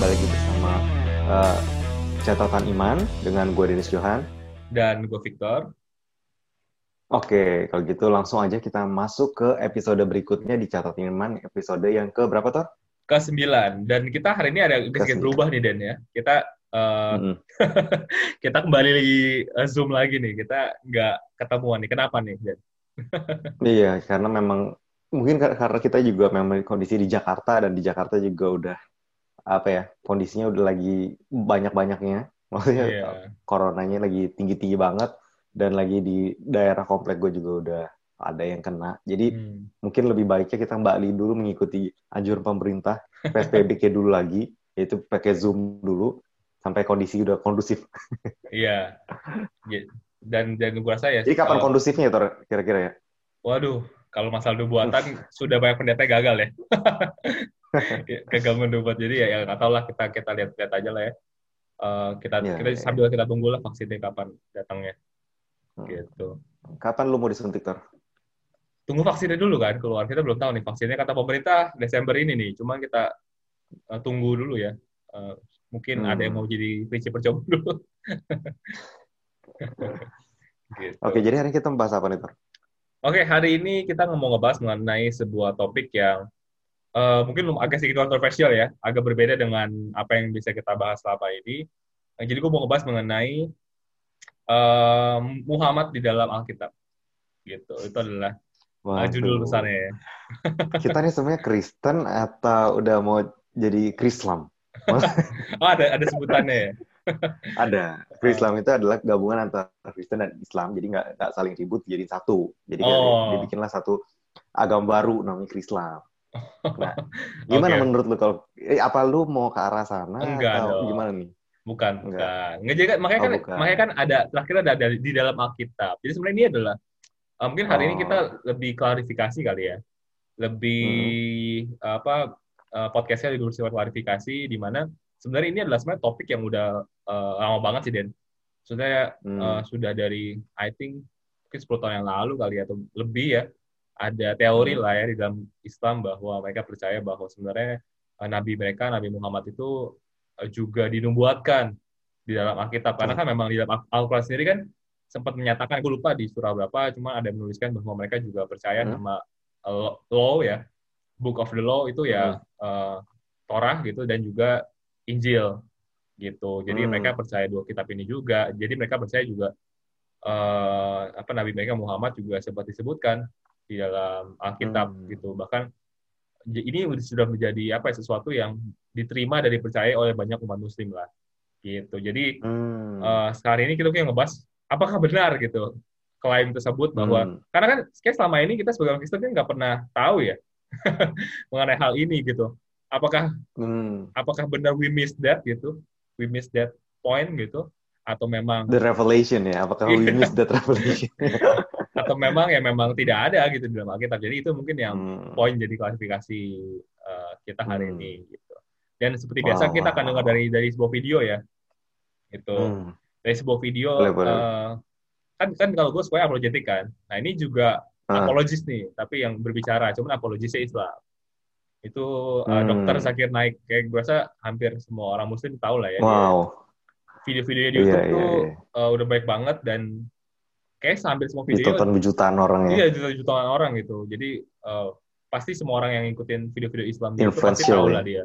balik lagi bersama uh, catatan iman dengan gue Denis Johan dan gue Victor. Oke, kalau gitu langsung aja kita masuk ke episode berikutnya di catatan iman, episode yang ke berapa tuh? Ke sembilan. Dan kita hari ini ada sedikit berubah nih Den ya. Kita uh, mm -hmm. kita kembali lagi uh, zoom lagi nih. Kita nggak ketemuan nih. Kenapa nih Den? iya, karena memang mungkin karena kita juga memang kondisi di Jakarta dan di Jakarta juga udah apa ya kondisinya udah lagi banyak banyaknya maksudnya yeah. coronanya lagi tinggi tinggi banget dan lagi di daerah komplek gue juga udah ada yang kena jadi hmm. mungkin lebih baiknya kita Mbak dulu mengikuti anjuran pemerintah psbb kayak dulu lagi yaitu pakai zoom dulu sampai kondisi udah kondusif iya yeah. dan dan gue rasa ya jadi kapan kalau... kondusifnya ya kira-kira ya waduh kalau masalah buatan sudah banyak pendeta gagal ya. gagal mendebat. Jadi ya, ya nggak tahu lah kita kita lihat-lihat aja lah ya. Uh, kita yeah, kita yeah. sambil kita tunggu lah vaksinnya kapan datangnya. Hmm. Gitu. Kapan lu mau disuntik, Tor? Tunggu vaksinnya dulu kan keluar. Kita belum tahu nih vaksinnya kata pemerintah Desember ini nih. Cuma kita uh, tunggu dulu ya. Uh, mungkin hmm. ada yang mau jadi prinsip percobaan dulu. gitu. Oke, jadi hari ini kita membahas apa nih, Tor? Oke, hari ini kita mau ngebahas mengenai sebuah topik yang uh, mungkin agak sedikit kontroversial ya, agak berbeda dengan apa yang bisa kita bahas selama ini. Nah, jadi gue mau ngebahas mengenai uh, Muhammad di dalam Alkitab. Gitu, itu adalah uh, judul besarnya ya. kita ini sebenarnya Kristen atau udah mau jadi Krislam? oh, ada ada sebutannya ya? ada. Islam itu adalah gabungan antara Kristen dan Islam, jadi nggak saling ribut jadi satu. Jadi oh. dibikinlah satu agama baru namanya Islam. Nah, gimana okay. menurut lu kalau eh, apa lu mau ke arah sana Enggak atau dong. gimana nih? Bukan, enggak. Enggak. Jadi makanya oh, kan bukan. makanya kan ada terakhir ada, ada di dalam Alkitab. Jadi sebenarnya ini adalah uh, mungkin hari oh. ini kita lebih klarifikasi kali ya. Lebih hmm. apa uh, podcastnya lebih bersifat klarifikasi di mana sebenarnya ini adalah sebenarnya topik yang udah uh, lama banget sih Den. Sebenarnya hmm. uh, sudah dari I think mungkin 10 tahun yang lalu kali atau lebih ya ada teori lah ya di dalam Islam bahwa mereka percaya bahwa sebenarnya uh, nabi mereka Nabi Muhammad itu uh, juga dinubuatkan di dalam Alkitab karena kan memang di dalam Al-Quran sendiri kan sempat menyatakan gue lupa di surah berapa cuma ada menuliskan bahwa mereka juga percaya hmm. sama uh, law ya book of the law itu ya hmm. uh, Torah gitu dan juga Injil gitu. Jadi hmm. mereka percaya dua kitab ini juga. Jadi mereka percaya juga uh, apa Nabi mereka Muhammad juga sempat disebutkan di dalam Alkitab hmm. gitu. Bahkan ini sudah menjadi apa ya sesuatu yang diterima dan dipercaya oleh banyak umat Muslim lah gitu. Jadi hmm. uh, sekarang ini kita yang ngebahas apakah benar gitu klaim tersebut bahwa hmm. karena kan kayak selama ini kita sebagai orang Kristen kan nggak pernah tahu ya mengenai hal ini gitu apakah hmm. apakah benar we miss that gitu we miss that point gitu atau memang the revelation ya apakah we iya. miss that revelation atau memang ya memang tidak ada gitu di dalam Alkitab jadi itu mungkin yang hmm. poin jadi klasifikasi uh, kita hari hmm. ini gitu dan seperti biasa wow, kita akan dengar dari dari sebuah video ya itu hmm. dari sebuah video boleh, boleh. Uh, kan kan kalau gue supaya apologetik kan nah ini juga uh. apologis nih tapi yang berbicara cuman apologisnya Islam itu uh, dokter Zakir Naik kayak gue rasa hampir semua orang muslim tahu lah ya wow. video-video di YouTube yeah, tuh yeah, yeah. Uh, udah baik banget dan kayak hampir semua video ditonton jutaan orang ya. Iya jutaan jutaan orang gitu. Jadi uh, pasti semua orang yang ngikutin video-video Islam dia itu pasti tahu lah dia.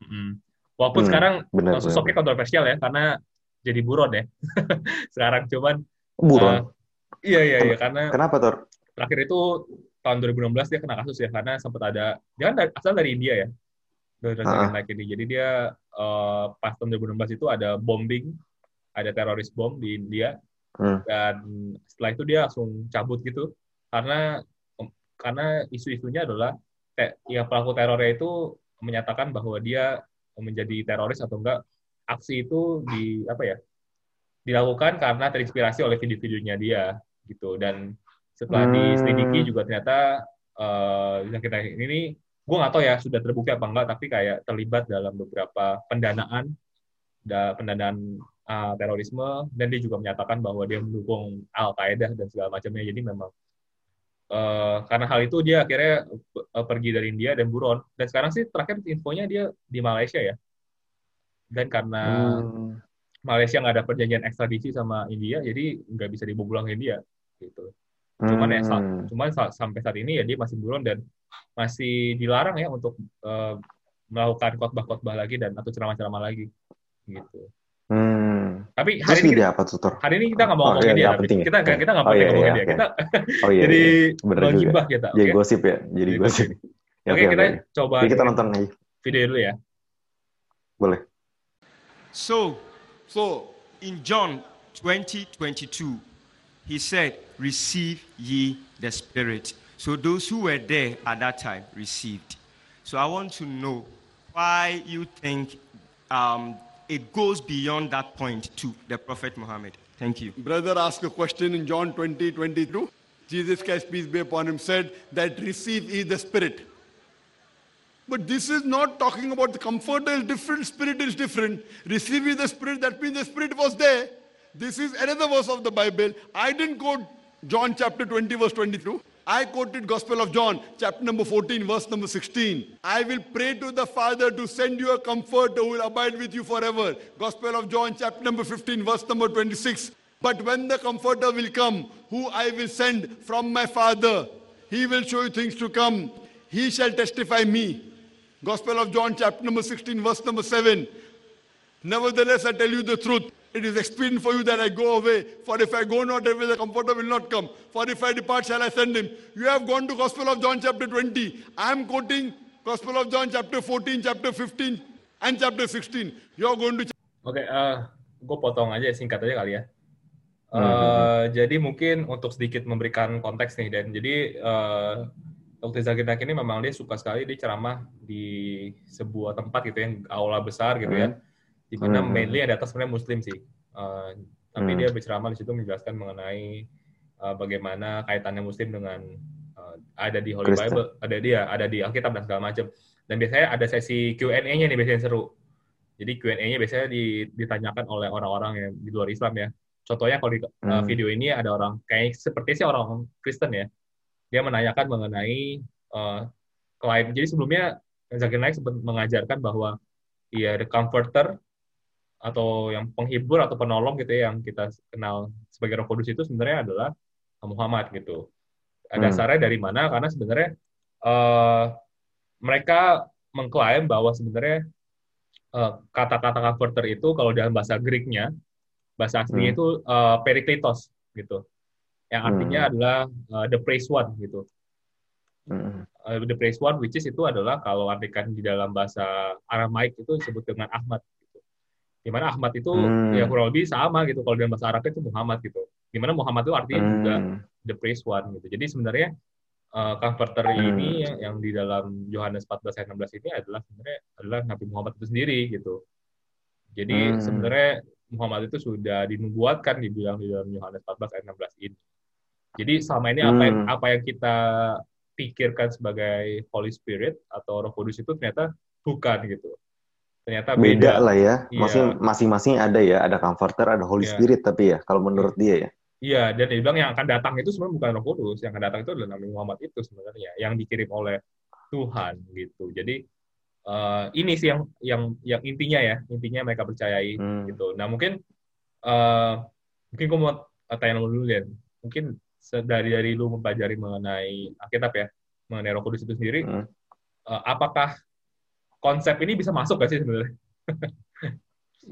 Mm -hmm. walaupun hmm, sekarang bener, sosoknya bener. kontroversial ya karena jadi buron ya sekarang cuman buron. uh, iya iya iya karena kenapa tuh terakhir itu tahun 2016 dia kena kasus ya karena sempat ada dia kan asal dari India ya dari uh. like ini jadi dia uh, pas tahun 2016 itu ada bombing ada teroris bom di India hmm. dan setelah itu dia langsung cabut gitu karena karena isu-isunya adalah te, ya pelaku terornya itu menyatakan bahwa dia menjadi teroris atau enggak aksi itu di apa ya dilakukan karena terinspirasi oleh video-videonya dia gitu dan setelah hmm. diselidiki juga ternyata uh, yang kita ini gue nggak tahu ya sudah terbukti apa enggak tapi kayak terlibat dalam beberapa pendanaan da, pendanaan uh, terorisme dan dia juga menyatakan bahwa dia mendukung Al Qaeda dan segala macamnya jadi memang uh, karena hal itu dia akhirnya uh, pergi dari India dan buron dan sekarang sih terakhir infonya dia di Malaysia ya dan karena hmm. Malaysia nggak ada perjanjian ekstradisi sama India jadi nggak bisa dibawa pulang ke India gitu cuman ya, hmm. ya cuman sampai saat ini ya dia masih buron dan masih dilarang ya untuk uh, melakukan khotbah-khotbah lagi dan atau ceramah-ceramah lagi gitu. Tapi hari ini, kita, apa, tutor? hari ini kita nggak mau oh, ngomongin iya, dia. Penting, ya? Kita nggak kita nggak oh, iya, ngomongin iya, dia. Okay. Kita oh, iya, jadi iya. gibah kita. Okay? Jadi gosip ya. Jadi gosip. Oke, okay, okay, kita okay. coba. Jadi kita nonton aja. Video dulu ya. Boleh. So, so in John 20:22, he said, "Receive ye the Spirit." So those who were there at that time received. So I want to know why you think um, it goes beyond that point to the Prophet Muhammad. Thank you. Brother asked a question in John 20, 22. Jesus Christ, peace be upon him, said that receive ye the Spirit. But this is not talking about the comforter is different, Spirit is different. Receive ye the Spirit, that means the Spirit was there. This is another verse of the Bible. I didn't quote John chapter 20, verse 22. I quoted Gospel of John, chapter number 14, verse number 16. I will pray to the Father to send you a comforter who will abide with you forever. Gospel of John, chapter number 15, verse number 26. But when the comforter will come, who I will send from my Father, he will show you things to come. He shall testify me. Gospel of John, chapter number 16, verse number 7. Nevertheless, I tell you the truth. It is expedient for you that I go away. For if I go not away, the comforter will not come. For if I depart, shall I send him. You have gone to Gospel of John chapter 20. I am quoting Gospel of John chapter 14, chapter 15, and chapter 16. You are going to... Oke, okay, uh, gue potong aja singkat aja kali ya. Uh, hmm. Jadi mungkin untuk sedikit memberikan konteks nih, dan jadi uh, Dr. Zakir Naik ini memang dia suka sekali dia ceramah di sebuah tempat gitu yang aula besar gitu ya. hmm. ya di mana hmm. mainly ada atas sebenarnya muslim sih. Uh, tapi hmm. dia berceramah di situ menjelaskan mengenai uh, bagaimana kaitannya muslim dengan uh, ada di Holy Kristen. Bible ada dia ada di Alkitab dan segala macam. Dan biasanya ada sesi Q&A-nya nih biasanya seru. Jadi Q&A-nya biasanya ditanyakan oleh orang-orang yang di luar Islam ya. Contohnya kalau di uh, video ini ada orang kayak seperti sih orang Kristen ya. Dia menanyakan mengenai uh, klaim jadi sebelumnya Zakir Naik sempat mengajarkan bahwa ya the comforter atau yang penghibur atau penolong gitu ya yang kita kenal sebagai Roh Kudus itu sebenarnya adalah Muhammad gitu. Hmm. Dasarnya dari mana? Karena sebenarnya uh, mereka mengklaim bahwa sebenarnya uh, kata-kata comforter itu kalau dalam bahasa Greeknya bahasa aslinya hmm. itu uh, periklitos gitu, yang artinya hmm. adalah uh, the praise one gitu. Hmm. Uh, the praise one which is itu adalah kalau artikan di dalam bahasa Aramaik itu disebut dengan Ahmad Di mana Ahmad itu hmm. ya kurang lebih sama gitu kalau dalam bahasa Arabnya itu Muhammad gitu. Di mana Muhammad itu artinya hmm. juga the praise one gitu. Jadi sebenarnya uh, comforter hmm. ini yang, yang di dalam Yohanes 14 ayat 16 ini adalah sebenarnya adalah Nabi Muhammad itu sendiri gitu. Jadi hmm. sebenarnya Muhammad itu sudah dinubuatkan dibilang di dalam Yohanes 14 ayat 16 ini. Jadi selama ini hmm. apa yang apa yang kita pikirkan sebagai Holy Spirit atau Roh Kudus itu ternyata bukan gitu ternyata beda, beda lah ya. Iya. Maksudnya masing-masing ada ya, ada comforter, ada Holy iya. Spirit tapi ya kalau menurut dia ya. Iya, dan dia bilang yang akan datang itu sebenarnya bukan Roh Kudus, yang akan datang itu adalah Nabi Muhammad itu sebenarnya yang dikirim oleh Tuhan gitu. Jadi uh, ini sih yang yang yang intinya ya, intinya mereka percayai hmm. gitu. Nah, mungkin uh, mungkin gue mau tanya dulu ya. Mungkin dari dari lu mempelajari mengenai Alkitab ya, mengenai Roh Kudus itu sendiri, hmm. uh, apakah konsep ini bisa masuk gak sih sebenarnya?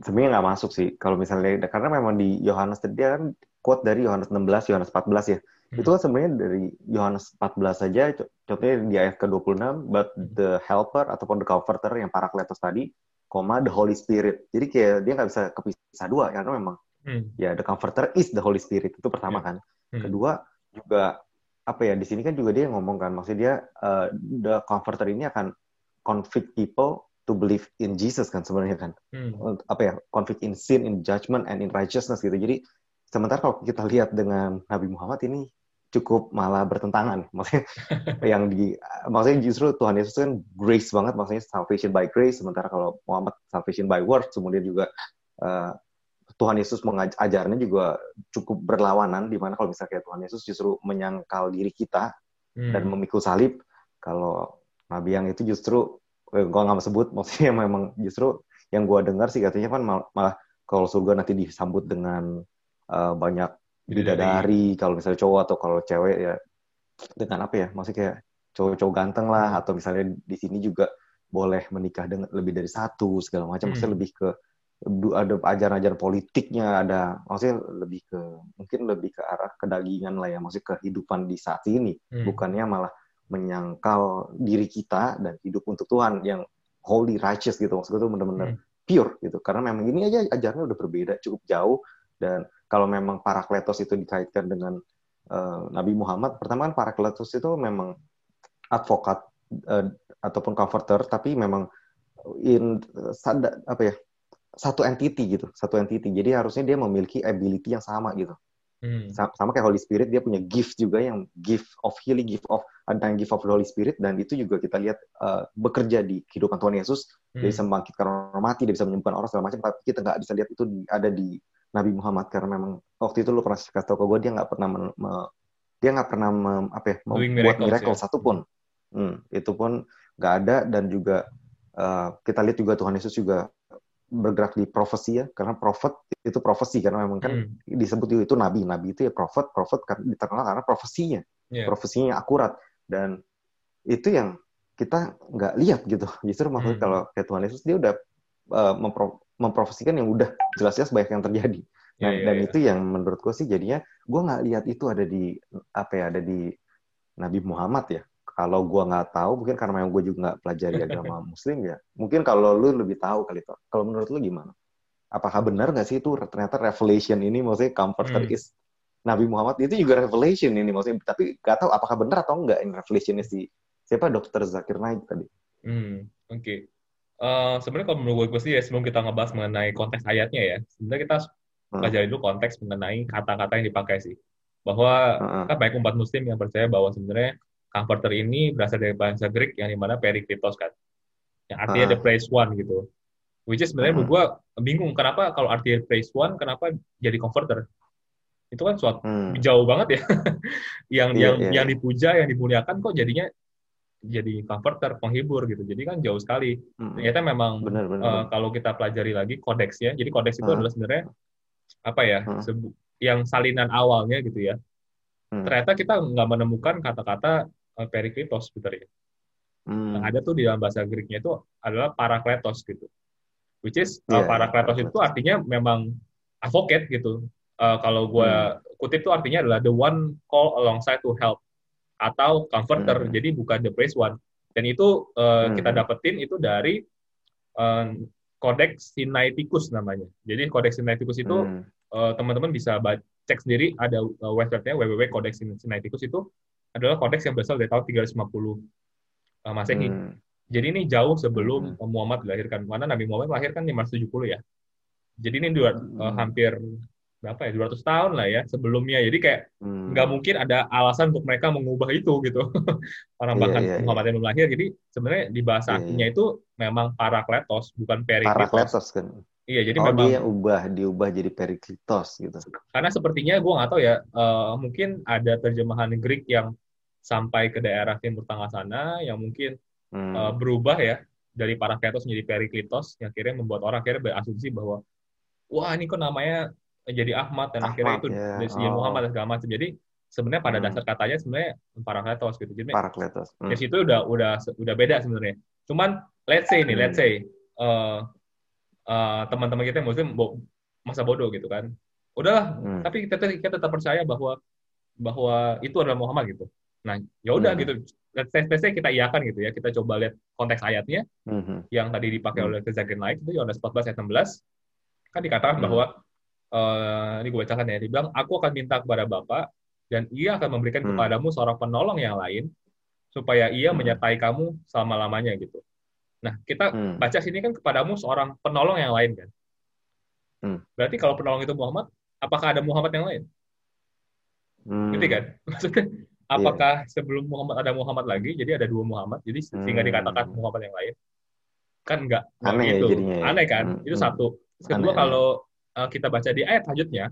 sebenarnya nggak masuk sih kalau misalnya karena memang di Yohanes dia kan quote dari Yohanes 16 Yohanes 14 ya hmm. itu kan sebenarnya dari Yohanes 14 saja contohnya di ayat ke-26 but the helper ataupun the comforter yang parakletos tadi koma the Holy Spirit jadi kayak dia nggak bisa kepisah dua karena memang hmm. ya the comforter is the Holy Spirit itu pertama hmm. kan hmm. kedua juga apa ya di sini kan juga dia ngomong kan maksudnya dia uh, the comforter ini akan convict people to believe in Jesus kan sebenarnya kan. Hmm. apa ya convict in sin in judgment and in righteousness gitu. Jadi sementara kalau kita lihat dengan Nabi Muhammad ini cukup malah bertentangan. Maksudnya yang di maksudnya justru Tuhan Yesus kan grace banget. Maksudnya salvation by grace. Sementara kalau Muhammad salvation by works kemudian juga uh, Tuhan Yesus mengajarnya juga cukup berlawanan. Di mana kalau misalnya Tuhan Yesus justru menyangkal diri kita hmm. dan memikul salib kalau Nabi yang itu justru eh, gue nggak sebut maksudnya memang justru yang gue dengar sih katanya kan mal malah kalau surga nanti disambut dengan uh, banyak bidadari kalau misalnya cowok atau kalau cewek ya dengan apa ya maksudnya kayak cowok-cowok ganteng lah atau misalnya di sini juga boleh menikah dengan lebih dari satu segala macam hmm. maksudnya lebih ke ada ajaran-ajaran politiknya ada maksudnya lebih ke mungkin lebih ke arah kedagingan lah ya maksudnya kehidupan di saat ini hmm. bukannya malah menyangkal diri kita dan hidup untuk Tuhan yang holy righteous gitu maksudnya itu benar-benar hmm. pure gitu karena memang ini aja ajarannya udah berbeda cukup jauh dan kalau memang para kletos itu dikaitkan dengan uh, Nabi Muhammad pertama kan para kletos itu memang advokat uh, ataupun comforter tapi memang in sada, apa ya satu entity gitu, satu entity. Jadi harusnya dia memiliki ability yang sama gitu. Hmm. Sama kayak Holy Spirit, dia punya gift juga yang gift of healing, gift of yang gift of the Holy Spirit dan itu juga kita lihat uh, bekerja di kehidupan Tuhan Yesus. Hmm. Dia bisa membangkitkan orang mati, dia bisa menyembuhkan orang segala macam. Tapi kita nggak bisa lihat itu di, ada di Nabi Muhammad karena memang waktu itu lu pernah kasih tau ke gue dia nggak pernah me, me, dia nggak pernah me, apa ya, membuat miracle ya. satu pun. Hmm, itu pun nggak ada dan juga uh, kita lihat juga Tuhan Yesus juga bergerak di profesi ya karena prophet itu profesi karena memang kan hmm. disebut itu, itu nabi nabi itu ya prophet prophet kan terkenal karena profesinya yeah. profesinya akurat dan itu yang kita nggak lihat gitu justru maksudnya hmm. kalau kayak Tuhan Yesus dia udah uh, mempro memprofesikan yang udah jelas-jelas banyak yang terjadi nah, yeah, yeah, dan yeah. itu yang menurut gue sih jadinya gue nggak lihat itu ada di apa ya ada di Nabi Muhammad ya kalau gue nggak tahu mungkin karena memang gue juga nggak pelajari agama muslim ya mungkin kalau lu lebih tahu kali itu kalau menurut lu gimana apakah benar nggak sih itu ternyata revelation ini maksudnya comforter hmm. is Nabi Muhammad itu juga revelation ini maksudnya tapi nggak tahu apakah benar atau enggak ini revelationnya si siapa dokter Zakir Naik tadi hmm oke okay. uh, eh, sebenarnya kalau menurut gue sih ya sebelum kita ngebahas mengenai konteks ayatnya ya sebenarnya kita hmm. pelajari dulu konteks mengenai kata-kata yang dipakai sih bahwa uh-huh. kan banyak umat muslim yang percaya bahwa sebenarnya Comforter ini berasal dari bahasa Greek yang di mana periklitos kan. Yang artinya uh. the praise one gitu. Which is sebenarnya uh. gue bingung kenapa kalau artinya praise one kenapa jadi comforter. Itu kan suatu hmm. jauh banget ya. yang yeah, yang yeah. yang dipuja, yang dimuliakan kok jadinya jadi comforter, penghibur gitu. Jadi kan jauh sekali. Hmm. Ternyata memang benar, benar, uh, kalau kita pelajari lagi kodeksnya, jadi kodeks itu uh. adalah sebenarnya apa ya? Uh. yang salinan awalnya gitu ya. Hmm. Ternyata kita nggak menemukan kata-kata periklitos sebenarnya. Hmm. Yang ada tuh di dalam bahasa Greeknya itu adalah parakletos gitu. Which is yeah, uh, parakletos yeah, itu artinya memang advocate gitu. Uh, kalau gue hmm. kutip tuh artinya adalah the one call alongside to help atau comforter. Hmm. Jadi bukan the praise one. Dan itu uh, hmm. kita dapetin itu dari uh, Codex Sinaiticus namanya. Jadi Codex Sinaiticus itu hmm. uh, teman-teman bisa cek sendiri ada uh, websitenya www.codex Sinaiticus itu adalah konteks yang berasal dari tahun 350 uh, eh, Masehi. Hmm. Jadi ini jauh sebelum hmm. Muhammad dilahirkan. Mana Nabi Muhammad lahir kan 570 ya. Jadi ini dua, hmm. uh, hampir berapa ya 200 tahun lah ya sebelumnya. Jadi kayak hmm. nggak mungkin ada alasan untuk mereka mengubah itu gitu. Orang yeah, bahkan yeah, Muhammad yang belum lahir. Jadi sebenarnya di bahasa yeah, yeah. itu memang parakletos bukan periklitos. Parakletos kan. Iya, jadi oh, memang dia ubah, diubah jadi periklitos gitu. Karena sepertinya gue nggak tahu ya, uh, mungkin ada terjemahan Greek yang sampai ke daerah timur tengah sana yang mungkin hmm. uh, berubah ya dari Parakletos menjadi Periklitos yang akhirnya membuat orang akhirnya berasumsi bahwa wah ini kok namanya jadi Ahmad dan Ahmad, akhirnya itu ya. dari oh. Muhammad dan segala macam. Jadi sebenarnya pada hmm. dasar katanya sebenarnya Parakletos gitu. Jadi Parakletos. Hmm. Dari situ udah udah udah beda sebenarnya. Cuman let's say nih, hmm. let's say uh, uh, teman-teman kita muslim bo masa bodoh gitu kan. Udahlah, hmm. tapi kita, kita tetap percaya bahwa bahwa itu adalah Muhammad gitu. Nah, ya udah hmm. gitu. Tes tesnya kita iakan gitu ya. Kita coba lihat konteks ayatnya hmm. yang tadi dipakai hmm. oleh Kezakin Light itu Yohanes 14 ayat 16 kan dikatakan hmm. bahwa uh, ini gue bacakan ya. Dibilang aku akan minta kepada Bapa dan ia akan memberikan hmm. kepadamu seorang penolong yang lain supaya ia hmm. menyertai kamu selama-lamanya gitu. Nah, kita hmm. baca sini kan kepadamu seorang penolong yang lain kan. Hmm. Berarti kalau penolong itu Muhammad, apakah ada Muhammad yang lain? Hmm. Gitu kan? Maksudnya. Apakah yeah. sebelum Muhammad ada Muhammad lagi, jadi ada dua Muhammad, jadi sehingga hmm. dikatakan Muhammad yang lain? Kan enggak, aneh gitu. Ya jadinya, ya. Aneh kan? Hmm. Itu hmm. satu. kedua aneh, kalau uh, kita baca di ayat selanjutnya,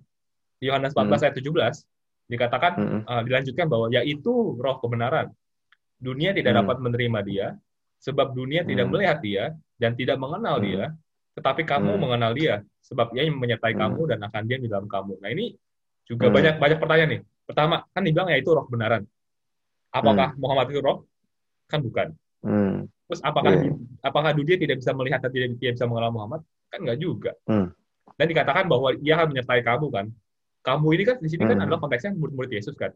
Yohanes 14 hmm. ayat 17, dikatakan hmm. uh, dilanjutkan bahwa yaitu roh kebenaran. Dunia tidak hmm. dapat menerima dia, sebab dunia hmm. tidak melihat dia dan tidak mengenal hmm. dia, tetapi kamu hmm. mengenal dia sebab ia menyertai hmm. kamu dan akan diam di dalam kamu. Nah ini juga hmm. banyak banyak pertanyaan nih. Pertama kan dibilang ya itu roh kebenaran. Apakah hmm. Muhammad itu roh? Kan bukan. Hmm. Terus apakah yeah. apakah dunia tidak bisa melihat dan tidak, tidak bisa mengenal Muhammad? Kan nggak juga. Hmm. Dan dikatakan bahwa ia akan menyertai kamu kan. Kamu ini kan di sini kan hmm. kan adalah konteksnya murid-murid Yesus kan.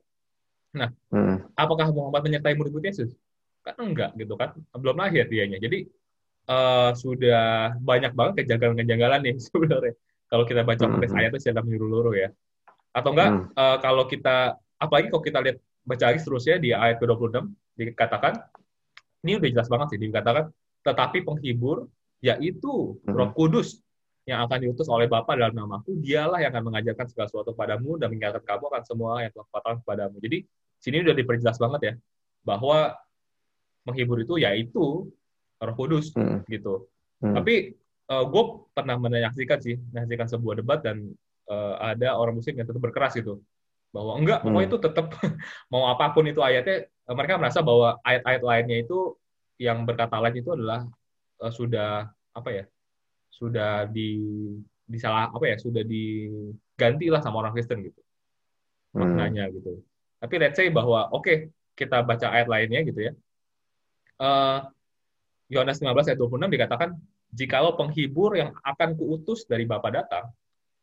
Nah, hmm. apakah Muhammad menyertai murid-murid Yesus? Kan enggak gitu kan. Belum lahir dianya. Jadi uh, sudah banyak banget kejanggalan-kejanggalan nih sebenarnya. Kalau kita baca hmm. konteks ayat itu secara menyeluruh ya. Atau enggak hmm. uh, kalau kita apalagi kalau kita lihat baca lagi seterusnya di ayat ke-26 dikatakan ini udah jelas banget sih dikatakan tetapi penghibur yaitu hmm. Roh Kudus yang akan diutus oleh Bapa dalam namaku, dialah yang akan mengajarkan segala sesuatu padamu dan mengingatkan kamu akan semua yang telah katakan kepadamu. Jadi sini udah diperjelas banget ya bahwa menghibur itu yaitu Roh Kudus hmm. gitu. Hmm. Tapi uh, eh, gue pernah menyaksikan sih, menyaksikan sebuah debat dan uh, ada orang muslim yang tetap berkeras gitu bahwa enggak, hmm. pokoknya itu tetap mau apa pun itu ayatnya, uh, mereka merasa bahwa ayat-ayat lainnya itu yang berkata lain itu adalah uh, sudah apa ya, sudah di disalah apa ya, sudah diganti lah sama orang Kristen gitu hmm. maknanya gitu. Tapi let's say bahwa oke okay, kita baca ayat lainnya gitu ya. Uh, Yohanes 15 ayat 26 dikatakan, jikalau penghibur yang akan kuutus dari Bapa datang,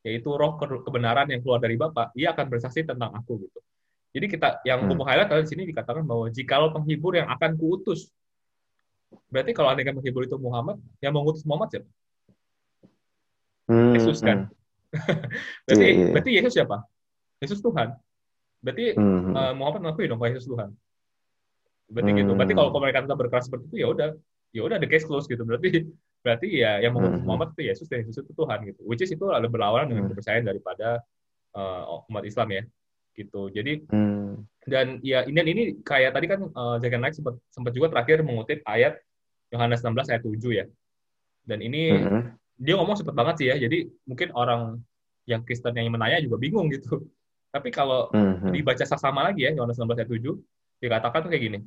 yaitu roh kebenaran yang keluar dari Bapa, ia akan bersaksi tentang aku gitu. Jadi kita yang hmm. highlight di sini dikatakan bahwa jikalau penghibur yang akan kuutus, berarti kalau ada yang menghibur itu Muhammad, yang mengutus Muhammad siapa? Hmm, Yesus kan. Hmm. berarti yeah, yeah. berarti Yesus siapa? Yesus Tuhan. Berarti hmm. uh, Muhammad mengakui dong bahwa Yesus Tuhan. Berarti gitu. hmm. gitu. Berarti kalau mereka tetap berkeras seperti itu ya udah ya udah the case close gitu berarti berarti ya yang mengutus hmm. Muhammad itu Yesus dan Yesus itu Tuhan gitu which is itu lalu berlawanan dengan hmm. kepercayaan daripada uh, umat Islam ya gitu jadi hmm. dan ya ini ini kayak tadi kan uh, Zagan Naik sempat sempat juga terakhir mengutip ayat Yohanes 16 ayat 7 ya dan ini hmm. dia ngomong sempat banget sih ya jadi mungkin orang yang Kristen yang menanya juga bingung gitu tapi kalau hmm. dibaca sama lagi ya Yohanes 16 ayat 7 dikatakan tuh kayak gini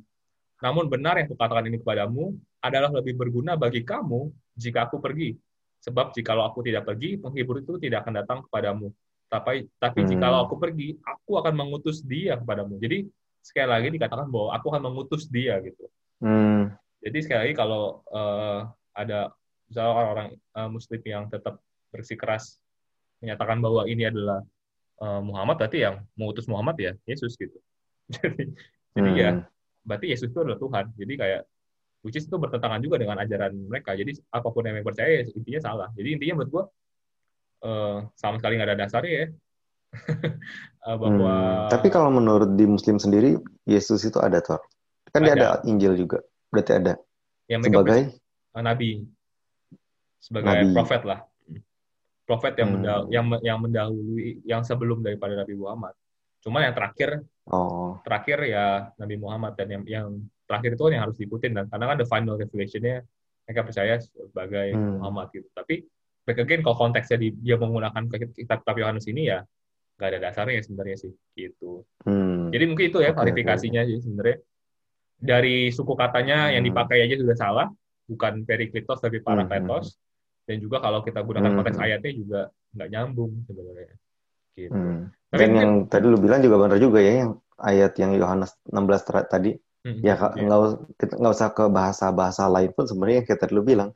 namun benar yang kukatakan ini kepadamu adalah lebih berguna bagi kamu jika aku pergi. Sebab jikalau aku tidak pergi, penghibur itu tidak akan datang kepadamu. Tapi tapi hmm. jikalau aku pergi, aku akan mengutus dia kepadamu. Jadi sekali lagi dikatakan bahwa aku akan mengutus dia gitu. Hmm. Jadi sekali lagi kalau uh, ada misalnya orang-orang uh, Muslim yang tetap bersikeras menyatakan bahwa ini adalah uh, Muhammad, berarti yang mengutus Muhammad ya Yesus gitu. jadi jadi ya hmm. berarti Yesus itu adalah Tuhan. Jadi kayak which is itu bertentangan juga dengan ajaran mereka. Jadi apa pun yang mereka percaya intinya salah. Jadi intinya menurut gua uh, sama sekali nggak ada dasarnya ya. Uh, bahwa hmm, tapi kalau menurut di Muslim sendiri Yesus itu ada tuh kan ada. dia ada. Injil juga. Berarti ada. Yang sebagai? uh, nabi. Sebagai nabi. profet lah. Profet yang hmm. mendahului, yang yang mendahului yang sebelum daripada Nabi Muhammad. Cuman yang terakhir oh. terakhir ya Nabi Muhammad dan yang yang terakhir itu kan yang harus diikutin dan karena kan the final revelation-nya mereka percaya sebagai hmm. Muhammad gitu. Tapi back again kalau konteksnya di, dia menggunakan kitab-kitab Yohanes ini ya nggak ada dasarnya sebenarnya sih gitu. Hmm. Jadi mungkin itu ya okay, klarifikasinya okay. sih sebenarnya. Dari suku katanya hmm. yang dipakai aja sudah salah, bukan periklitos tapi parakletos. Hmm. Dan juga kalau kita gunakan hmm. konteks ayatnya juga nggak nyambung sebenarnya. Gitu. Hmm. Tapi Dan yang tadi lu bilang juga benar juga ya yang ayat yang Yohanes 16 tadi Hmm, ya iya. nggak yeah. nggak usah ke bahasa-bahasa lain pun sebenarnya kayak tadi lu bilang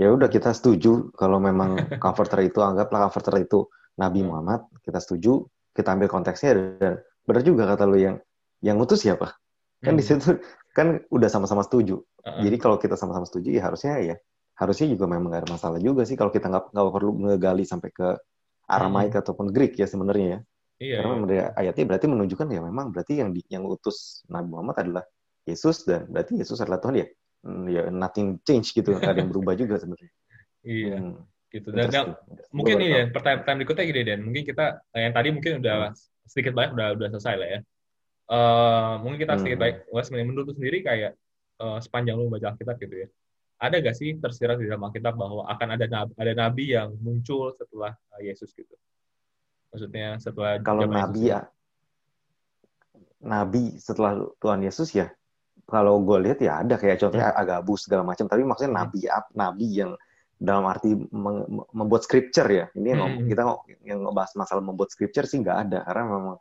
ya udah kita setuju kalau memang comforter itu anggaplah comforter itu Nabi hmm. Muhammad kita setuju kita ambil konteksnya dan benar juga kata lu yang yang ngutus siapa kan hmm. di situ kan udah sama-sama setuju uh-uh. jadi kalau kita sama-sama setuju ya harusnya ya harusnya juga memang gak ada masalah juga sih kalau kita nggak nggak perlu ngegali sampai ke Aramaik hmm. ataupun Greek ya sebenarnya ya Iya, Karena iya. ayatnya berarti menunjukkan ya memang berarti yang di, yang utus Nabi Muhammad adalah Yesus dan berarti Yesus adalah Tuhan ya? Hmm, ya nothing change gitu. Nggak ada yang berubah juga sebenarnya. Iya hmm, gitu. Dan, mungkin ini ya pertanyaan, berikutnya gini dan. Mungkin kita eh, yang tadi mungkin udah hmm. sedikit banyak udah udah selesai lah ya. Uh, mungkin kita sedikit hmm. baik Wes menurut sendiri kayak uh, sepanjang lu baca Alkitab gitu ya. Ada gak sih tersirat di dalam Alkitab bahwa akan ada nabi, ada nabi yang muncul setelah Yesus gitu? Maksudnya setelah kalau nabi ya nabi setelah Tuhan Yesus ya kalau gue lihat ya ada kayak contohnya hmm. Agabus segala macam tapi maksudnya hmm. nabi nabi yang dalam arti membuat scripture ya. Ini yang hmm. kita yang ngebahas masalah membuat scripture sih nggak ada karena memang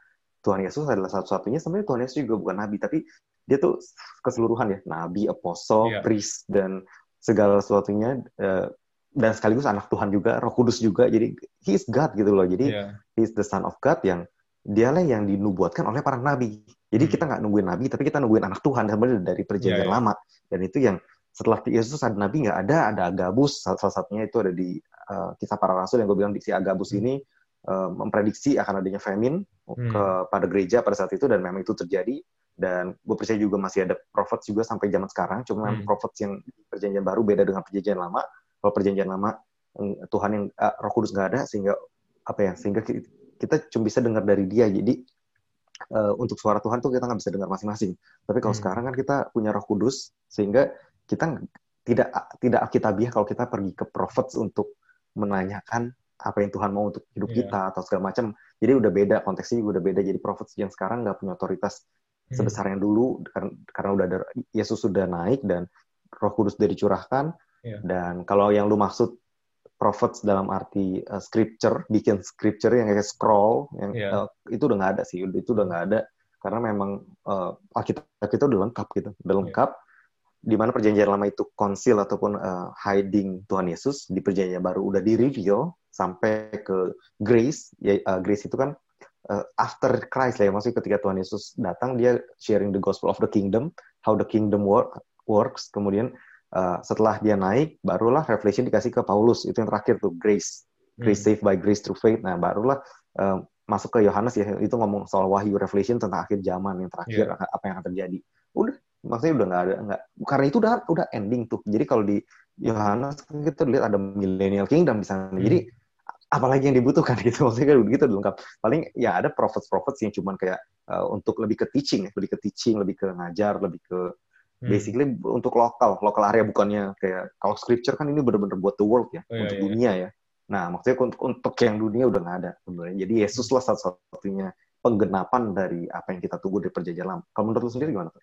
Tuhan Yesus adalah satu-satunya sebenarnya Tuhan Yesus juga bukan nabi tapi dia tuh keseluruhan ya nabi, apostle, yeah. priest dan segala sesuatunya uh, dan sekaligus anak Tuhan juga, Roh Kudus juga. Jadi he is God gitu loh. Jadi yeah. he is the son of God yang dialah yang dinubuatkan oleh para nabi. Jadi hmm. kita nggak nungguin nabi, tapi kita nungguin anak Tuhan sebenarnya dari perjanjian yeah, yeah. lama. Dan itu yang setelah Yesus ada nabi nggak ada, ada Agabus salah satunya itu ada di uh, kisah para rasul yang gue bilang di si Agabus hmm. ini uh, memprediksi akan adanya famine hmm. kepada gereja pada saat itu dan memang itu terjadi dan gue percaya juga masih ada prophet juga sampai zaman sekarang cuma hmm. prophet yang perjanjian baru beda dengan perjanjian lama kalau perjanjian lama Tuhan yang uh, Roh Kudus nggak ada sehingga apa ya sehingga kita cuma bisa dengar dari dia jadi uh, untuk suara Tuhan tuh kita nggak bisa dengar masing-masing tapi kalau hmm. sekarang kan kita punya Roh Kudus sehingga kita tidak tidak alkitabiah kalau kita pergi ke prophet untuk menanyakan apa yang Tuhan mau untuk hidup yeah. kita atau segala macam. Jadi udah beda konteksnya udah beda. Jadi prophet yang sekarang nggak punya otoritas hmm. sebesar yang dulu karena, karena udah ada Yesus sudah naik dan Roh Kudus sudah dicurahkan. Yeah. Dan kalau yang lu maksud prophets dalam arti uh, scripture, bikin scripture yang kayak scroll, yang yeah. uh, itu udah nggak ada sih, itu udah nggak ada karena memang uh, Alkitab kita udah lengkap gitu, udah iya. lengkap. Yeah di mana perjanjian lama itu konsil ataupun uh, hiding Tuhan Yesus di perjanjian baru udah di reveal sampai ke grace ya uh, grace itu kan uh, after Christ lah ya maksudnya ketika Tuhan Yesus datang dia sharing the gospel of the kingdom how the kingdom work, works kemudian uh, setelah dia naik barulah revelation dikasih ke Paulus. Itu yang terakhir tuh grace. Grace hmm. saved by grace through faith. Nah barulah uh, masuk ke Yohanes ya. Itu ngomong soal wahyu revelation tentang akhir zaman yang terakhir yeah. apa yang akan terjadi. Udah maksudnya udah nggak ada nggak karena itu udah udah ending tuh. Jadi kalau di Yohanes kita lihat ada millennial kingdom di sana. Hmm. jadi apalagi yang dibutuhkan gitu. Maksudnya kan begitu lengkap. Paling ya ada prophets prophets yang cuman kayak uh, untuk lebih ke teaching lebih ke teaching lebih ke ngajar lebih ke hmm. basically untuk lokal lokal area bukannya kayak kalau scripture kan ini benar-benar buat the world ya oh, iya, untuk iya. dunia ya nah maksudnya untuk untuk yang dunia udah nggak ada sebenarnya jadi Yesus lah satu-satunya penggenapan dari apa yang kita tunggu dari perjanjian lama kalau menurut lu sendiri gimana tuh?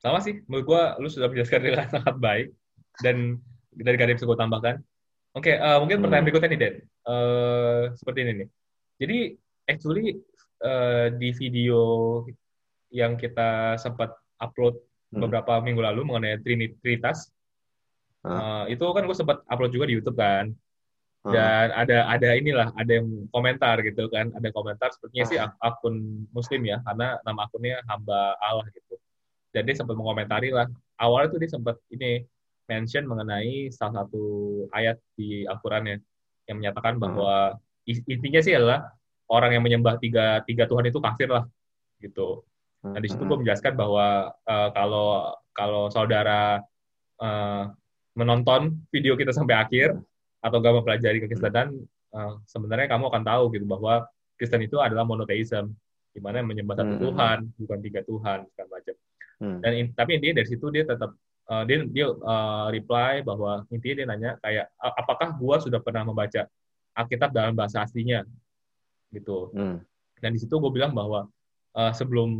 sama sih menurut gua lu sudah menjelaskan dengan sangat baik dan dari kalian bisa gue tambahkan oke okay, uh, eh, mungkin hmm. pertanyaan berikutnya nih Den uh, seperti ini nih jadi actually uh, di video yang kita sempat upload. Beberapa minggu lalu mengenai Trinitas. Uh, itu kan gue sempat upload juga di YouTube kan. Dan ada ada inilah ada yang komentar gitu kan ada komentar sepertinya sih akun muslim ya karena nama akunnya hamba Allah gitu. Dan dia sempat mengomentari lah awalnya tuh dia sempat ini mention mengenai salah satu ayat di Al-Quran ya yang menyatakan hmm. bahwa intinya sih adalah orang yang menyembah tiga tiga Tuhan itu kafir lah gitu. Nah di situ gue menjelaskan bahwa uh, kalau kalau saudara uh, menonton video kita sampai akhir atau gak mempelajari kekristenan, uh, sebenarnya kamu akan tahu gitu bahwa Kristen itu adalah monoteism, di mana menyembah satu hmm. Tuhan, bukan tiga Tuhan, segala macam. Hmm. Dan in, tapi intinya dari situ dia tetap uh, dia dia uh, reply bahwa intinya dia nanya kayak apakah gua sudah pernah membaca Alkitab dalam bahasa aslinya gitu. Hmm. Dan di situ gue bilang bahwa uh, sebelum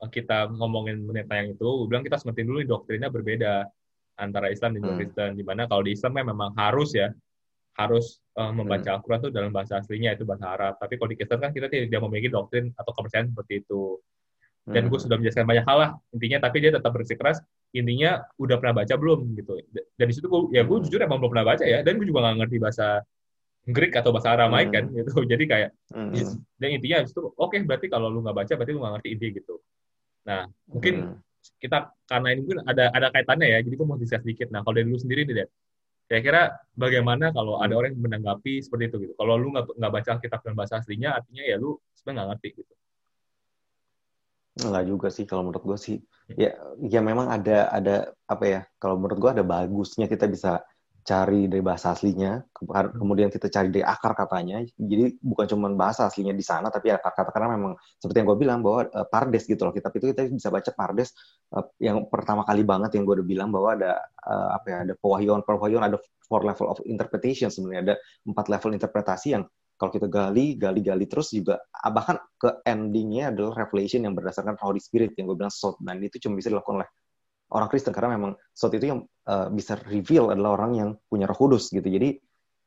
kita ngomongin menit yang itu, gue bilang kita ngerti dulu doktrinnya berbeda antara Islam dan hmm. Kristen. Di mana kalau di Islam memang harus ya harus uh, membaca hmm. Al-Quran itu dalam bahasa aslinya itu bahasa Arab. Tapi kalau di Kristen kan kita tidak memiliki doktrin atau kepercayaan seperti itu dan gue hmm. sudah menjelaskan banyak hal lah intinya tapi dia tetap bersikeras intinya udah pernah baca belum gitu dan di situ gue ya gue hmm. jujur emang belum pernah baca ya dan gue juga nggak ngerti bahasa Greek atau bahasa Aramaik kan, hmm. kan gitu jadi kayak hmm. dan intinya itu oke okay, berarti kalau lu nggak baca berarti lu nggak ngerti inti gitu nah mungkin hmm. kita karena ini mungkin ada ada kaitannya ya jadi gue mau discuss sedikit nah kalau dari lu sendiri nih deh kira-kira bagaimana kalau ada orang yang menanggapi seperti itu gitu kalau lu nggak nggak baca kitab dan bahasa aslinya artinya ya lu sebenarnya nggak ngerti gitu Enggak juga sih kalau menurut gue sih. Ya, ya memang ada ada apa ya? Kalau menurut gue ada bagusnya kita bisa cari dari bahasa aslinya, kemudian kita cari dari akar katanya. Jadi bukan cuma bahasa aslinya di sana, tapi akar kata karena memang seperti yang gue bilang bahwa uh, Pardes gitu loh. Kitab itu kita bisa baca Pardes uh, yang pertama kali banget yang gue udah bilang bahwa ada uh, apa ya? Ada pewahyuan, pewahyuan ada four level of interpretation sebenarnya ada empat level interpretasi yang kalau kita gali, gali, gali terus juga ah, bahkan ke endingnya adalah revelation yang berdasarkan Holy Spirit yang gue bilang soul dan itu cuma bisa dilakukan oleh orang Kristen karena memang sesuatu itu yang uh, bisa reveal adalah orang yang punya Roh Kudus gitu. Jadi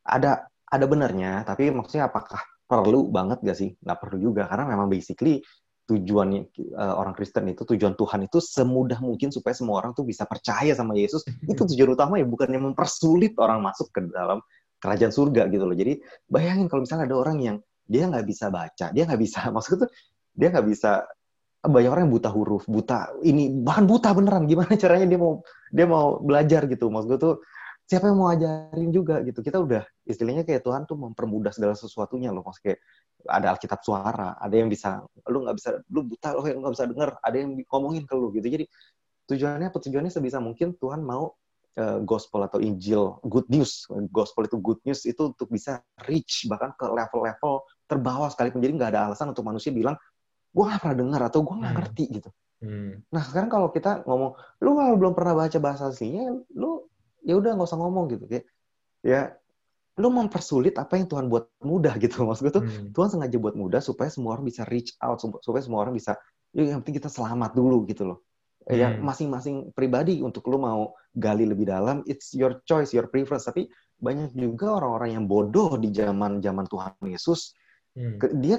ada ada benarnya, tapi maksudnya apakah perlu banget gak sih? Nggak perlu juga karena memang basically tujuannya uh, orang Kristen itu tujuan Tuhan itu semudah mungkin supaya semua orang tuh bisa percaya sama Yesus. Itu tujuan utama ya bukannya mempersulit orang masuk ke dalam kerajaan surga gitu loh. Jadi bayangin kalau misalnya ada orang yang dia nggak bisa baca, dia nggak bisa maksudnya tuh dia nggak bisa banyak orang yang buta huruf, buta ini bahkan buta beneran. Gimana caranya dia mau dia mau belajar gitu? Maksud gue tuh siapa yang mau ajarin juga gitu. Kita udah istilahnya kayak Tuhan tuh mempermudah segala sesuatunya loh. Maksudnya kayak ada Alkitab suara, ada yang bisa lu nggak bisa lu buta lo yang nggak bisa denger, ada yang ngomongin ke lu gitu. Jadi tujuannya apa tujuannya sebisa mungkin Tuhan mau uh, gospel atau Injil good news, gospel itu good news itu untuk bisa reach bahkan ke level-level terbawah sekalipun. Jadi nggak ada alasan untuk manusia bilang gue gak pernah dengar atau gue gak hmm. ngerti gitu. Hmm. Nah sekarang kalau kita ngomong, lu kalau belum pernah baca bahasa aslinya, lu ya udah nggak usah ngomong gitu kayak ya lu mempersulit apa yang Tuhan buat mudah gitu maksud gue tuh hmm. Tuhan sengaja buat mudah supaya semua orang bisa reach out supaya semua orang bisa ya yang penting kita selamat dulu gitu loh hmm. ya masing-masing pribadi untuk lu mau gali lebih dalam it's your choice your preference tapi banyak juga orang-orang yang bodoh di zaman zaman Tuhan Yesus Hmm. Dia